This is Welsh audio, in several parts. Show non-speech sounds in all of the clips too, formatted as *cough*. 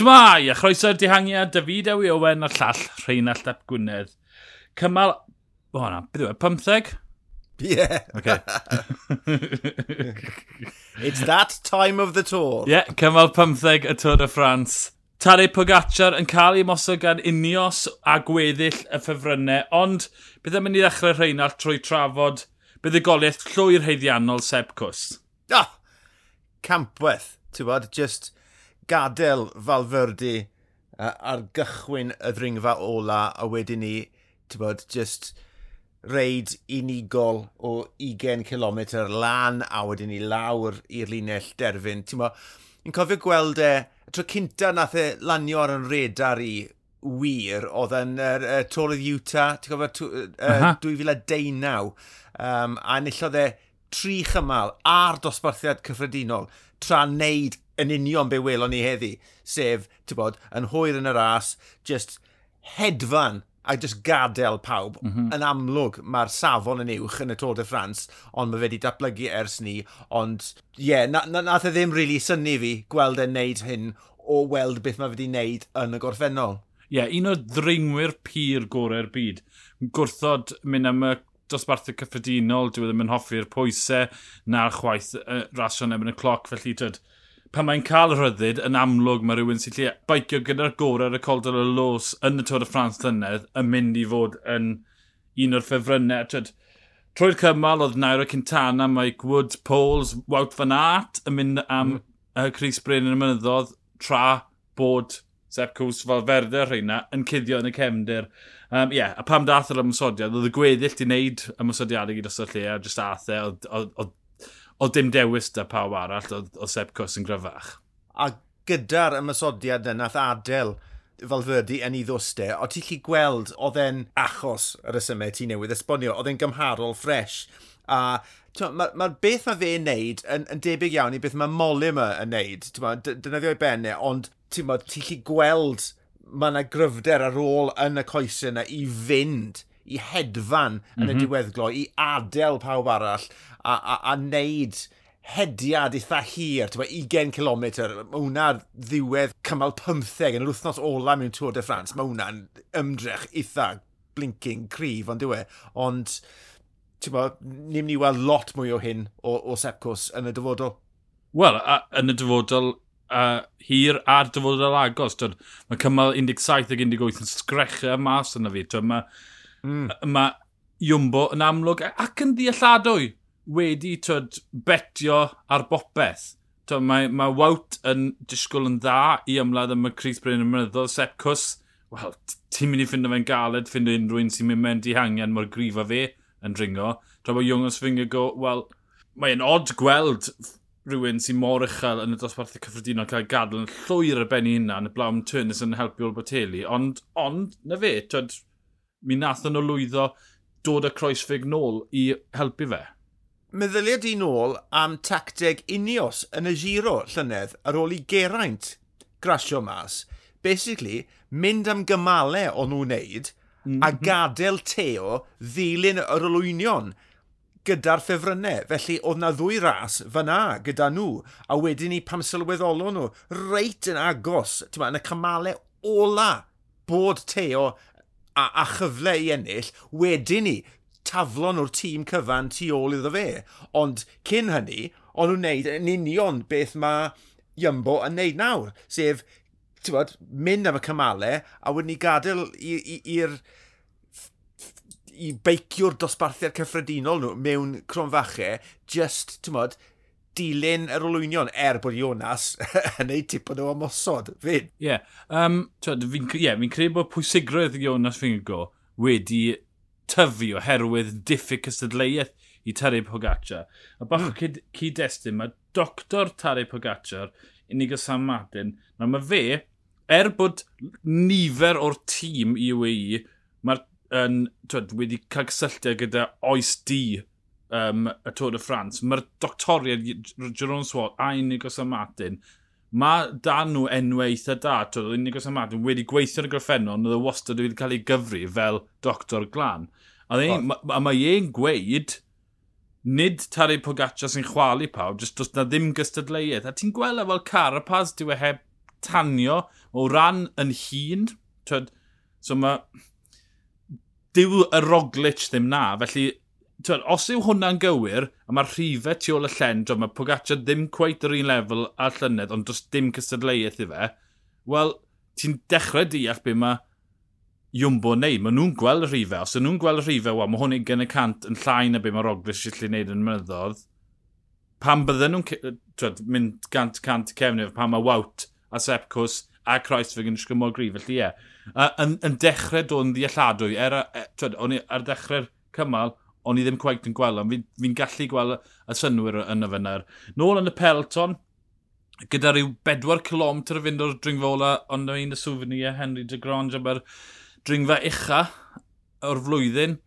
Shmai, a chroeso'r dihangiad, David Ewi Owen a'r llall, Rheinald Ap Gwynedd. Cymal, o na, beth yw e, 15? Yeah. Okay. *laughs* It's that time of the tour. Yeah, cymal 15 y Tour de France. Tare Pogacar yn cael ei mosod gan unios a gweddill y ffefrynnau, ond bydd yn mynd i ddechrau Rheinald trwy trafod bydd y goliaeth llwy'r heiddiannol Seb Cws. Ah, campweth, ti'n bod, just gadael Falferdi uh, ar gychwyn y ddringfa ola a wedyn ni, ti'n bod, just reid unigol o 20 km lan a wedyn ni lawr i'r linell derfyn. Ti'n bod, ni'n cofio gweld e, y tro cynta nath e lanio ar yn redar i wir oedd yn uh, uh, Tour of Utah, ti'n cofio, uh, 2019, um, a nillodd e tri chymal a'r dosbarthiad cyffredinol tra wneud yn union be welon ni heddi, sef, ti'n bod, yn hwyr yn y ras, just hedfan a just gadael pawb. Mm -hmm. Yn amlwg, mae'r safon yn uwch yn y Tôr de France, ond mae fe wedi datblygu ers ni, ond ie, yeah, na, na, nath e ddim really syni fi gweld e'n neud hyn o weld beth mae fe wedi neud yn y gorffennol. Ie, yeah, un o ddringwyr pur gorau'r byd. Gwrthod mynd am y dosbarthau cyffredinol, dwi e ddim yn hoffi'r pwysau na'r chwaith uh, rasio'n ebyn y cloc, felly tyd, pan mae'n cael rhyddid yn amlwg mae rhywun sy'n lle baicio gyda'r gorau ar y coldol y los yn y Tôr y Ffrans llynedd yn mynd i fod yn un o'r ffefrynnau. Tyd, trwy'r cymal oedd Nairo Cintana, Mike Woods, Pauls, Wout Van Aert yn mynd am mm. uh, Chris Bryn yn y mynyddodd tra bod Sepp Cws Falferde rheina yn cuddio yn y cefndir. Um, yeah, a pam dath yr ymwysodiad, oedd y gweddill di wneud ymwysodiadau gyda sy'n lle, a jyst ath e, oedd dim dewis da pawb arall, oedd Seb Cws yn gryfach. A gyda'r ymwysodiad yna, nath adael Falferdi yn ei ddwste, o ti'n lli gweld oedd e'n achos yr ysymau ti newydd esbonio, oedd e'n gymharol ffres. A mae'r ma, beth mae fe'n neud yn, yn debyg iawn i beth mae Molyma yn neud. Dyna i benne, ond ti'n lli gweld mae yna gryfder ar ôl yn y coesau yna i fynd i hedfan mm -hmm. yn y mhm. diweddglo, i adael pawb arall a, a, a wneud hediad eitha hir, 20 km, mae hwnna'r ddiwedd cymal 15 yn yr wythnos ola mewn Tour de France, mae hwnna'n ymdrech eitha blinking cryf, ond diwe, ond ti'n bod, ni'n mynd i weld lot mwy o hyn o, o Sepcws yn y dyfodol. Wel, yn y dyfodol, uh, hir a'r dyfodol agos. Mae cymal 17 ac 18 yn sgrecha mas yna fi. Mae, mm. ma Iwmbo yn amlwg ac yn ddealladwy wedi twyd, betio ar bopeth. Twyd, mae, mae Wout yn disgwyl yn dda i ymladd am y Cris Bryn yn mynyddol. Sepp Cws, wel, ti'n mynd i ffindo fe'n galed, ffindo unrhyw un sy'n mynd mewn dihangian mor grif a fe yn dringo. Tra bod Iwngos Fingergo, wel, mae'n odd gweld rhywun sy'n mor uchel yn y dosbarthu cyffredinol cael gadw yn llwyr ar benni hynna yn y blawn Turnus yn helpu o'r boteli. Ond, ond, na fe, twyd, mi nath nhw lwyddo dod y croesfig nôl i helpu fe. Meddylia di nôl am tacteg unios yn y giro llynedd ar ôl i geraint grasio mas. Basically, mynd am gymalau o'n nhw'n wneud mm -hmm. a mhm. gadael teo ddilyn yr olwynion gyda'r ffefrynnau. Felly, oedd na ddwy ras fyna gyda nhw, a wedyn ni pam sylweddolon nhw, reit yn agos, ma, yn y cymalau ola bod Teo a, a chyfle i ennill, wedyn ni taflon o'r tîm cyfan tu ôl iddo fe. Ond cyn hynny, ond nhw'n neud yn union beth mae Iambo yn neud nawr, sef bod, mynd am y cymalau a wedyn ni gadael i'r i beiciwr dosbarthiad cyffredinol nhw mewn cronfachau, just, ti'n modd, dilyn yr olwynion er bod Jonas *laughs* yn ei tipod o ymosod, Fyd. Ie, yeah. um, fi'n yeah, fi credu bod pwysigrwydd Jonas Fingo wedi tyfu oherwydd diffyg cystadleuaeth i Tarei Pogacar. A bach o hmm. cyd cyd-destun, mae doctor Tarei Pogacar, unig o Sam Martin, na mae fe, er bod nifer o'r tîm i UAE, mae'r yn, twyd, wedi cael cysylltiau gyda oes di um, y Tôr y Ffrans. Mae'r doctoriad Jerome Swart a Unigos a Martin, mae dan nhw enwau eitha da. Twyd, Unigos a Martin wedi gweithio yn gweithio'r gorffennon, oedd y wastad wedi cael ei gyfru fel doctor glan. A, ddein, ma, a mae e'n gweud, nid Tari Pogaccia sy'n chwalu pawb, jyst does na ddim gystadleuaeth. A ti'n gweld e fel Carapaz, dyw e heb tanio o ran yn hun. Twyd, so mae dyw y Roglic ddim na. Felly, twed, os yw hwnna'n gywir, a mae'r rhifau tu ôl y llen, drwy mae Pogacar ddim cweith yr un lefel a'r llynedd, ond does dim cystadleuaeth i fe, wel, ti'n dechrau deall be mae Jumbo yn neud. Mae nhw'n gweld y rhifau. Os ydyn nhw'n gweld y rhifau, wel, mae hwn i gen y cant yn llai na be mae Roglic eisiau gwneud yn mynyddodd, pam bydden nhw'n mynd gant cant cefnir, pam mae Wout a Sepcws a Croesfig yn ysgrifennu mor grif. Felly ie, yeah. yn, yn dechrau dod yn ddealladwy. Er, e, twyd, o'n i ar dechrau'r cymal, o'n i ddim cwaith yn gweld, ond fi'n fi, gallu gweld y synwyr yn y fynar. Nôl yn y pelton, gyda rhyw 4 km y fynd o'r dringfola, ond o'n un y souvenir Henry de Grange am yr dringfa ucha o'r flwyddyn.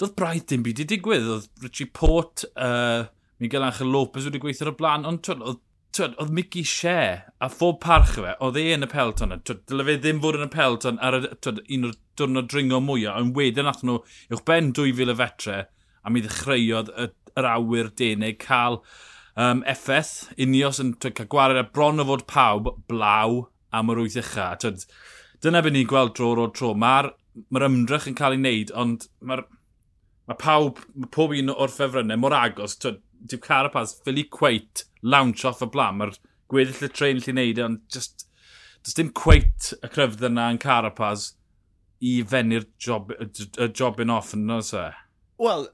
Doedd braidd dim byd i digwydd. Oedd Richie Port, uh, Miguel Angel Lopez wedi gweithio ar y blaen, ond oedd twyd, oedd Mickey Shea a phob parch fe, oedd e yn y pelton. Dyle fe ddim fod yn y pelton ar y, twyd, un o'r diwrnod dringo mwyaf, ond wedyn athyn nhw uwch ben 2000 y fetre, a mi ddechreuodd y, yr awyr denig cael um, effaith, unios yn twyd, cael gwared a bron o fod pawb blaw am yr wyth ucha. Twyd, dyna byd ni'n gweld dro o tro. Mae'r ma ymdrech yn cael ei wneud, ond mae'r ma pawb, ma pob un o'r ffefrynnau mor agos, twyd, dyw Carapaz fel i cweit launch off y blam. Mae'r gweddill y trein lle wneud, e, ond just, just dim cweit y cryfdd yna yn Carapaz i fennu'r job, y job yn off yn nos e. Wel,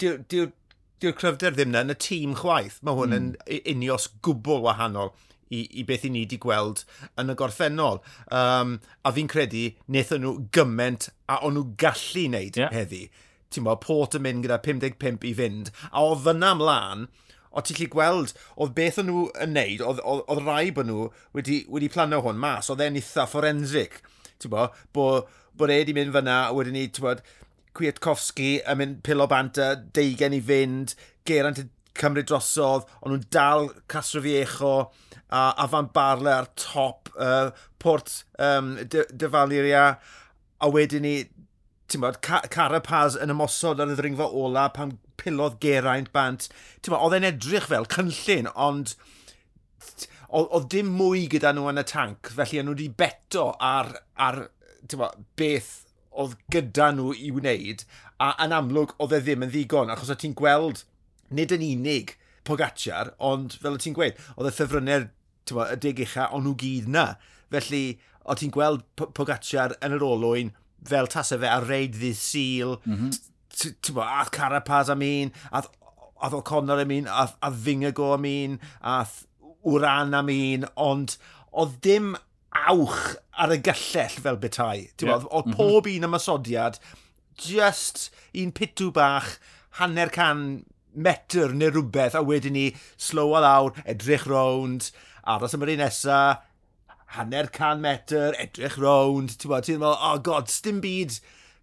dyw'r cryfder ddim na yn y tîm chwaith. Mae hwn mm. yn hmm. unios gwbl wahanol i, i beth i ni wedi gweld yn y gorffennol. Um, a fi'n credu wnaethon nhw gyment a o'n nhw gallu wneud yeah. heddi ti'n bod, port yn mynd gyda 55 i fynd, a o fyna mlaen, o ti'n lli gweld, oedd beth o'n nhw yn neud, oedd oedd, oedd rai bod nhw wedi, wedi plano hwn mas, oedd e'n eitha forensic, ti'n bod, bod, bod e wedi mynd fyna, a wedyn ni, ti'n bod, Kwiatkowski yn mynd pilo banta, deigen i fynd, Geraint cymryd drosodd, ond nhw'n dal Castro Viejo a, a Fan Barle ar top uh, Port um, Defaliria, a wedyn ni ti'n bod, Carapaz yn ymosod ar y ddringfa ola pan pilodd Geraint Bant. Ti'n bod, oedd e'n edrych fel cynllun, ond oedd dim mwy gyda nhw yn y tanc, felly nhw wedi beto ar, ar bod, beth oedd gyda nhw i wneud, a yn amlwg oedd e ddim yn ddigon, achos o ti'n gweld nid yn unig Pogacar, ond fel o ti'n gweud, oedd y ffefrynnau y deg ucha, ond nhw gyd na. Felly, o ti'n gweld Pogacar yn yr olwyn, fel tasau fe ar reid ddydd syl, mm -hmm. ath Carapaz am un, ath, ath O'Connor am un, ath, ath Fingago am un, ath Wran am un, ond oedd dim awch ar y gyllell fel betai. Yeah. Oedd mhm. pob mm -hmm. un ymasodiad, just un pitw bach, hanner can metr neu rhywbeth, a wedyn ni slow a lawr, edrych rownd, aros am yr un nesaf, hanner can metr, edrych rownd, ti'n bod, ti'n meddwl, oh god, dim byd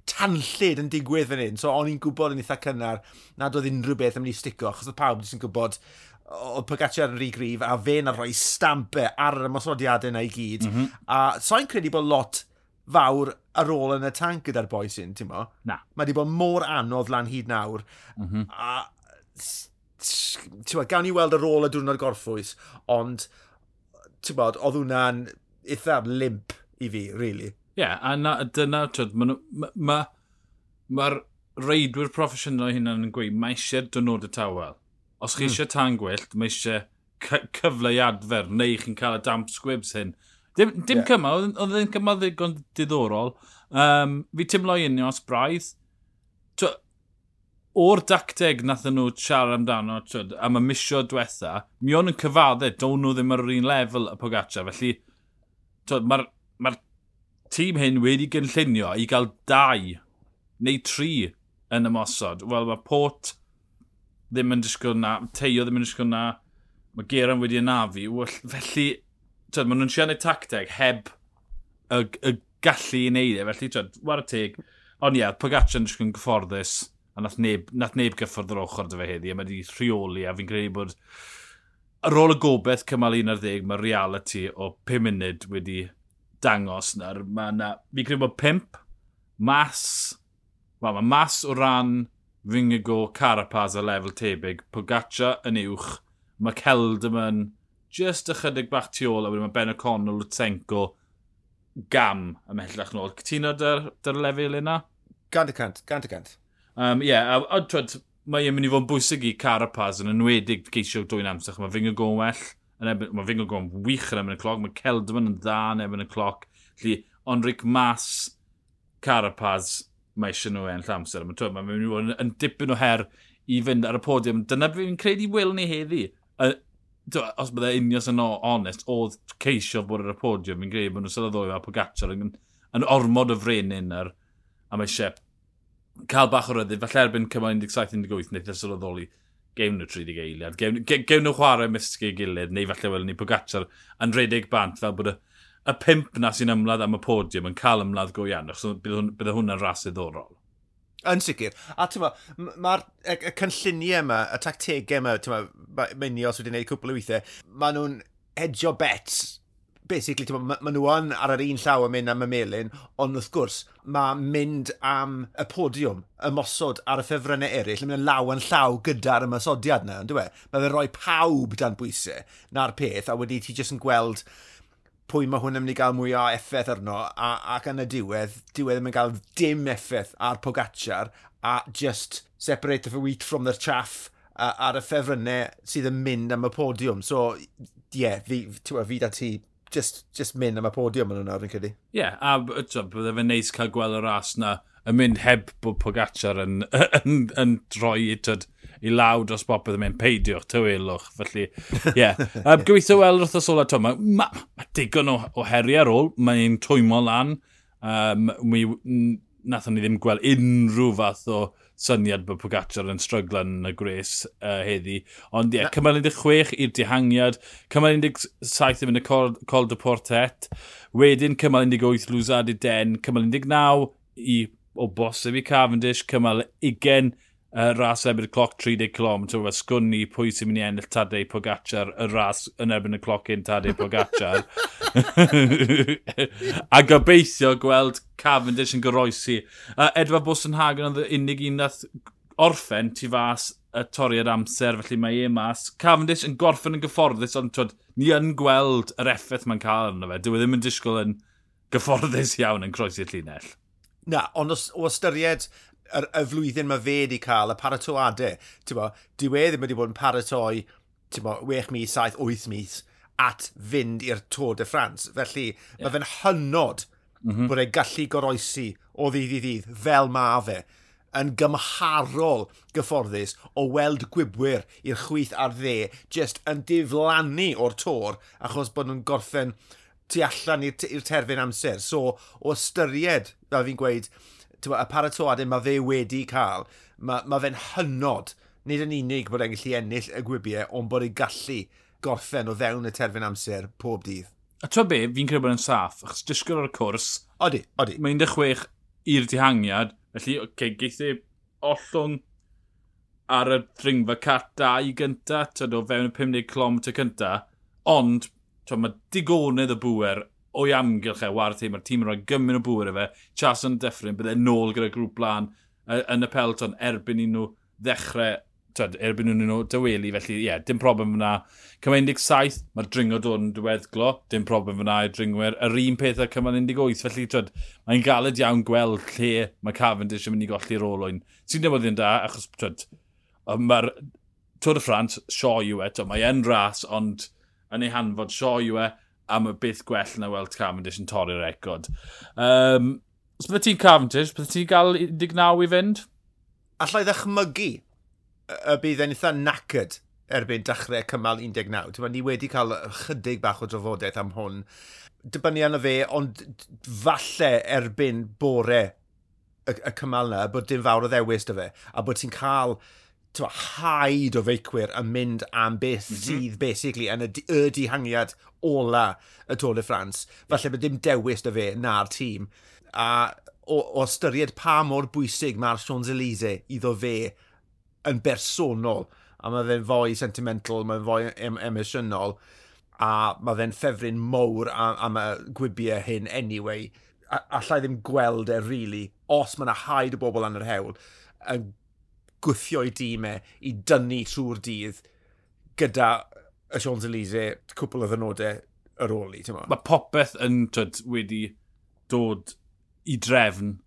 tanllid yn digwydd fan hyn. So, o'n i'n gwybod yn eitha cynnar nad oedd unrhyw beth yn mynd i stico, achos oedd pawb sy'n gwybod oedd Pogacar yn rhy grif, a fe na rhoi stampau ar y ymosodiadau yna i gyd. Mm -hmm. A so'n i'n credu bod lot fawr ar ôl yn y tank gyda'r boi sy'n, ti'n mo? Na. Mae wedi bod mor anodd lan hyd nawr. Mm -hmm. A, ti'n gawn ni weld ar ôl y diwrnod gorffwys, ond ti'n bod, oedd hwnna'n eitha limp i fi, really. Ie, yeah, a na, dyna, twyd, mae'r ma, ma, ma reidwyr proffesiynol hynna'n yn gweud, mae eisiau dynod y tawel. Os chi hmm. eisiau mm. tan gwyllt, mae eisiau cyfle i adfer, neu chi'n cael y damp squibs hyn. Dim, dim yeah. cymal, oedd e'n cymal ddigon diddorol. Um, fi timlo i unio os braidd, o'r dacteg nath nhw siarad amdano twyd, am y misio diwetha, mi o'n yn cyfaddau, do'n nhw ddim ar yr un lefel y Pogaccia. Felly, mae'r ma tîm hyn wedi gynllunio i gael dau neu tri yn ymosod. Wel, mae Port ddim yn disgwyl na, Teio ddim yn disgwyl na, mae Geran wedi anafu. Felly, twyd, maen nhw'n siarad eu tacteg heb y, y gallu i wneud e. Felly, twyd, war y teg. Ond ie, yeah, Pogaccia yn disgwyl yn gyfforddus a nath neb, nath neb gyffwrdd yr ochr dy fe heddi, a mae wedi rheoli, a fi'n credu bod ar ôl y gobeith cymal 11, mae reality o 5 munud wedi dangos. Nawr, mae na, fi'n credu bod 5, mas, wel, mae mas o ran Fingigo, Carapaz a lefel tebyg, Pogaccia yn uwch, mae Celdam yn just ychydig bach tu ôl, a wedyn mae Ben O'Connell, Lutsenko, gam ymhellach nôl. Cytuno dy'r, dyr lefel yna? Gant y cant, gant y cant. Um, yeah, a, a twyd, mae e'n mynd i fod yn bwysig i Carapaz yn enwedig geisio dwy'n amser. Mae Fingo Go'n well, mae Fingo Go'n wych yn ebyn y cloc, mae Celdman yn dda yn ebyn y cloc. Lly, Onric Mas, Carapaz, mae eisiau nhw e'n llawmser. Mae twyd, mynd i fod yn, yn dipyn o her i fynd ar y podium. Dyna fi'n credu wyl ni heddi. Uh, os bydde unios yn onest, oedd ceisio bod ar y podiwm, fi'n credu bod nhw'n sylweddoli mae Pogacar yn, yn ormod o frenin ar, a mae Shep cael bach o ryddid, falle erbyn cymal 17-18, neu ddysol o ddoli, gewn nhw 30 eiliad, gewn, nhw chwarae mysgu ei gilydd, neu falle welwn ni Pogacar yn redig bant fel bod y, y pimp na sy'n ymladd am y podium yn cael ymladd go iawn, achos bydd e hwnna'n ras iddorol. Yn sicr. A ti'n ma, mae'r y, y cynlluniau yma, y tactegau yma, ti'n tyma, mae Minios wedi gwneud cwpl o weithiau, maen nhw'n edio bets basically, ma, ma nhw yn ar yr un llaw yn mynd am y melin, ond wrth gwrs, mae mynd am y podiwm, y mosod ar y ffefrynnau eraill, yn mynd yn law yn llaw gyda'r ymosodiad yna, ond dwi? E? Mae fe'n rhoi pawb dan bwysau na'r peth, a wedi ti jyst yn gweld pwy mae hwn yn mynd i gael mwy o effaith arno, a, ac yn y diwedd, diwedd yn mynd gael dim effaith ar Pogacar, a just separate the wheat from the chaff ar y ffefrynnau sydd yn mynd am y podiwm. So, ie, yeah, fi, fi da ti just, just mynd am y podiwm yn nawr, yn credu. Ie, yeah, a bydde fe neis cael gweld y ras na yn mynd heb bod Pogacar yn, *laughs* yn, yn, droi i tyd, i law dros bop oedd yn mynd peidio, tywelwch, felly, ie. *laughs* Yeah. Um, gobeithio weld wrth o sola to, mae ma, ma digon o, o heriau ar ôl, mae'n twymo lan, um, mi, nathon ni ddim gweld unrhyw fath o syniad bod Pogacar yn stryglo yn y gres uh, heddi. Ond ie, yeah, cymal 16 i'r dihangiad, cymal 17 yn mynd y Col, Col de Portet, wedyn cymal 18 Lwzad i Den, cymal 19 i o bosib i Cavendish, cymal 20 uh, ras erbyn y cloc 30 km, ti'n gwybod, ni pwy sy'n mynd i ennill Tadei Pogacar, y ras yn erbyn y cloc un Tadei Pogacar. *laughs* a gobeithio gweld Cavendish yn goroesi. Uh, Edward Bosenhagen oedd unig un nath orffen tu fas y toriad amser, felly mae e mas. Cavendish yn gorffen yn gyfforddus, ond twyd, ni yn gweld yr effaith mae'n cael arno fe. Dwi e ddim yn disgwyl yn gyfforddus iawn yn croesi'r llinell. Na, ond o, o ystyried y, y flwyddyn mae fe wedi cael, y paratoadau, ti'n bo, diw e ddim wedi bod yn paratoi, ti'n bo, 6 mis, 7, 8 mis, at fynd i'r Tôr de France. Felly, yeah. mae fe'n hynod mm -hmm. bod e'n gallu goroesi o ddydd i ddydd, fel mae fe, yn gymharol gyfforddus o weld gwybwyr i'r chwyth ar dde, just yn diflannu o'r tor, achos bod nhw'n gorffen tu allan i'r terfyn amser. So, o ystyried, fel fi'n gweud, y paratoadau mae fe wedi cael, mae, ma fe'n hynod, nid yn unig bod e'n gallu ennill y gwibiau, ond bod e'n gallu gorffen o fewn y terfyn amser pob dydd. A twa be, fi'n credu bod yn saff, achos disgwyl o'r cwrs... Odi, odi. Mae 16 i'r dihangiad, felly, oce, okay, geith e ollwng ar y dringfa cat 2 gynta, tyd o fewn y 50 km cynta, ond, tyd, mae digonedd y bwer o'i amgylch e, war tîm, mae'r tîm yn rhoi gymryd o bwyr efe, Chas yn deffryn, bydde nôl gyda grŵp blaen yn y pelton erbyn i nhw ddechrau twed, erbyn nhw dyweli, felly ie, yeah, dim problem fyna. Cymal 17, mae'r dringo dod yn diweddglo, dim problem fyna i'r dringwyr. Yr un peth ar cymal 18, felly twed, mae'n galed iawn gweld lle mae Cavendish yn mynd i golli'r olwyn. Sy'n dweud yn da, achos twed, mae'r Tour de France, sio yw e, mae'n ras, ond yn ei hanfod sio yw e, a mae beth gwell na weld Cavendish yn torri'r record. Um, os bydde ti'n Cavendish, bydde ti'n gael 19 i fynd? Alla i ddechmygu y bydd yn eitha nacyd erbyn dechrau cymal 19. Dyma ni wedi cael chydig bach o drafodaeth am hwn. Dibynnu arno fe, ond falle erbyn bore y, y cymal yna, bod dim fawr o ddewis dy fe, a bod ti'n cael tywa, haid o feicwyr yn mynd am beth mm -hmm. sydd basically yn y, y dihangiad ola y Tôl y Ffrans. Falle bod dim dewis da fe na'r tîm. A o, o ystyried pa mor bwysig mae'r Champs-Élysées iddo fe yn bersonol. A mae fe'n fwy sentimental, mae'n fwy em emosiynol. A mae fe'n ffefryn mowr am, am y gwibiau hyn anyway. A, allai ddim gweld e, really, os mae yna haid o bobl yn yr hewl yn gwythio i dîmau e i dynnu trwy'r dydd gyda y Champs-Élysées cwpl o ddynodau ar ôl i. Mae popeth yn twyd, wedi dod i drefn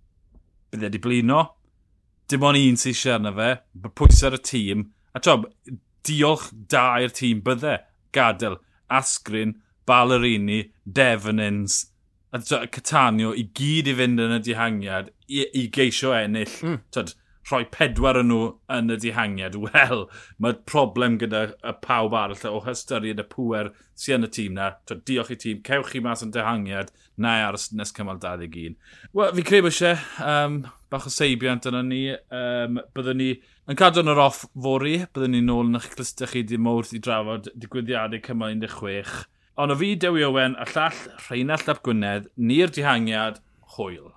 bydd wedi blino. Dim ond un sy'n siarad na fe. Mae pwys ar y tîm. A twyd, diolch da i'r tîm bydde. Gadael, Asgrin, Ballerini, Devonins, a Catanio i gyd i fynd yn y dihangiad i, i geisio ennill. Mm. Twyd, rhoi pedwar yn nhw yn y dihangiad. Wel, mae problem gyda y pawb arall o hystyried y pwer sy'n yn y tîm na. To, diolch i tîm, cewch chi mas yn dihangiad, na ar nes cymal 21. Wel, fi credu bod eisiau um, bach o seibiant yna ni. Um, byddwn ni yn cadw yn yr off fori, byddwn ni nôl yn eich clistau chi di mwrth i drafod digwyddiadau cymal 16. Ond o fi, Dewi Owen, a llall Rheinald Ap Gwynedd, ni'r dihangiad, hwyl.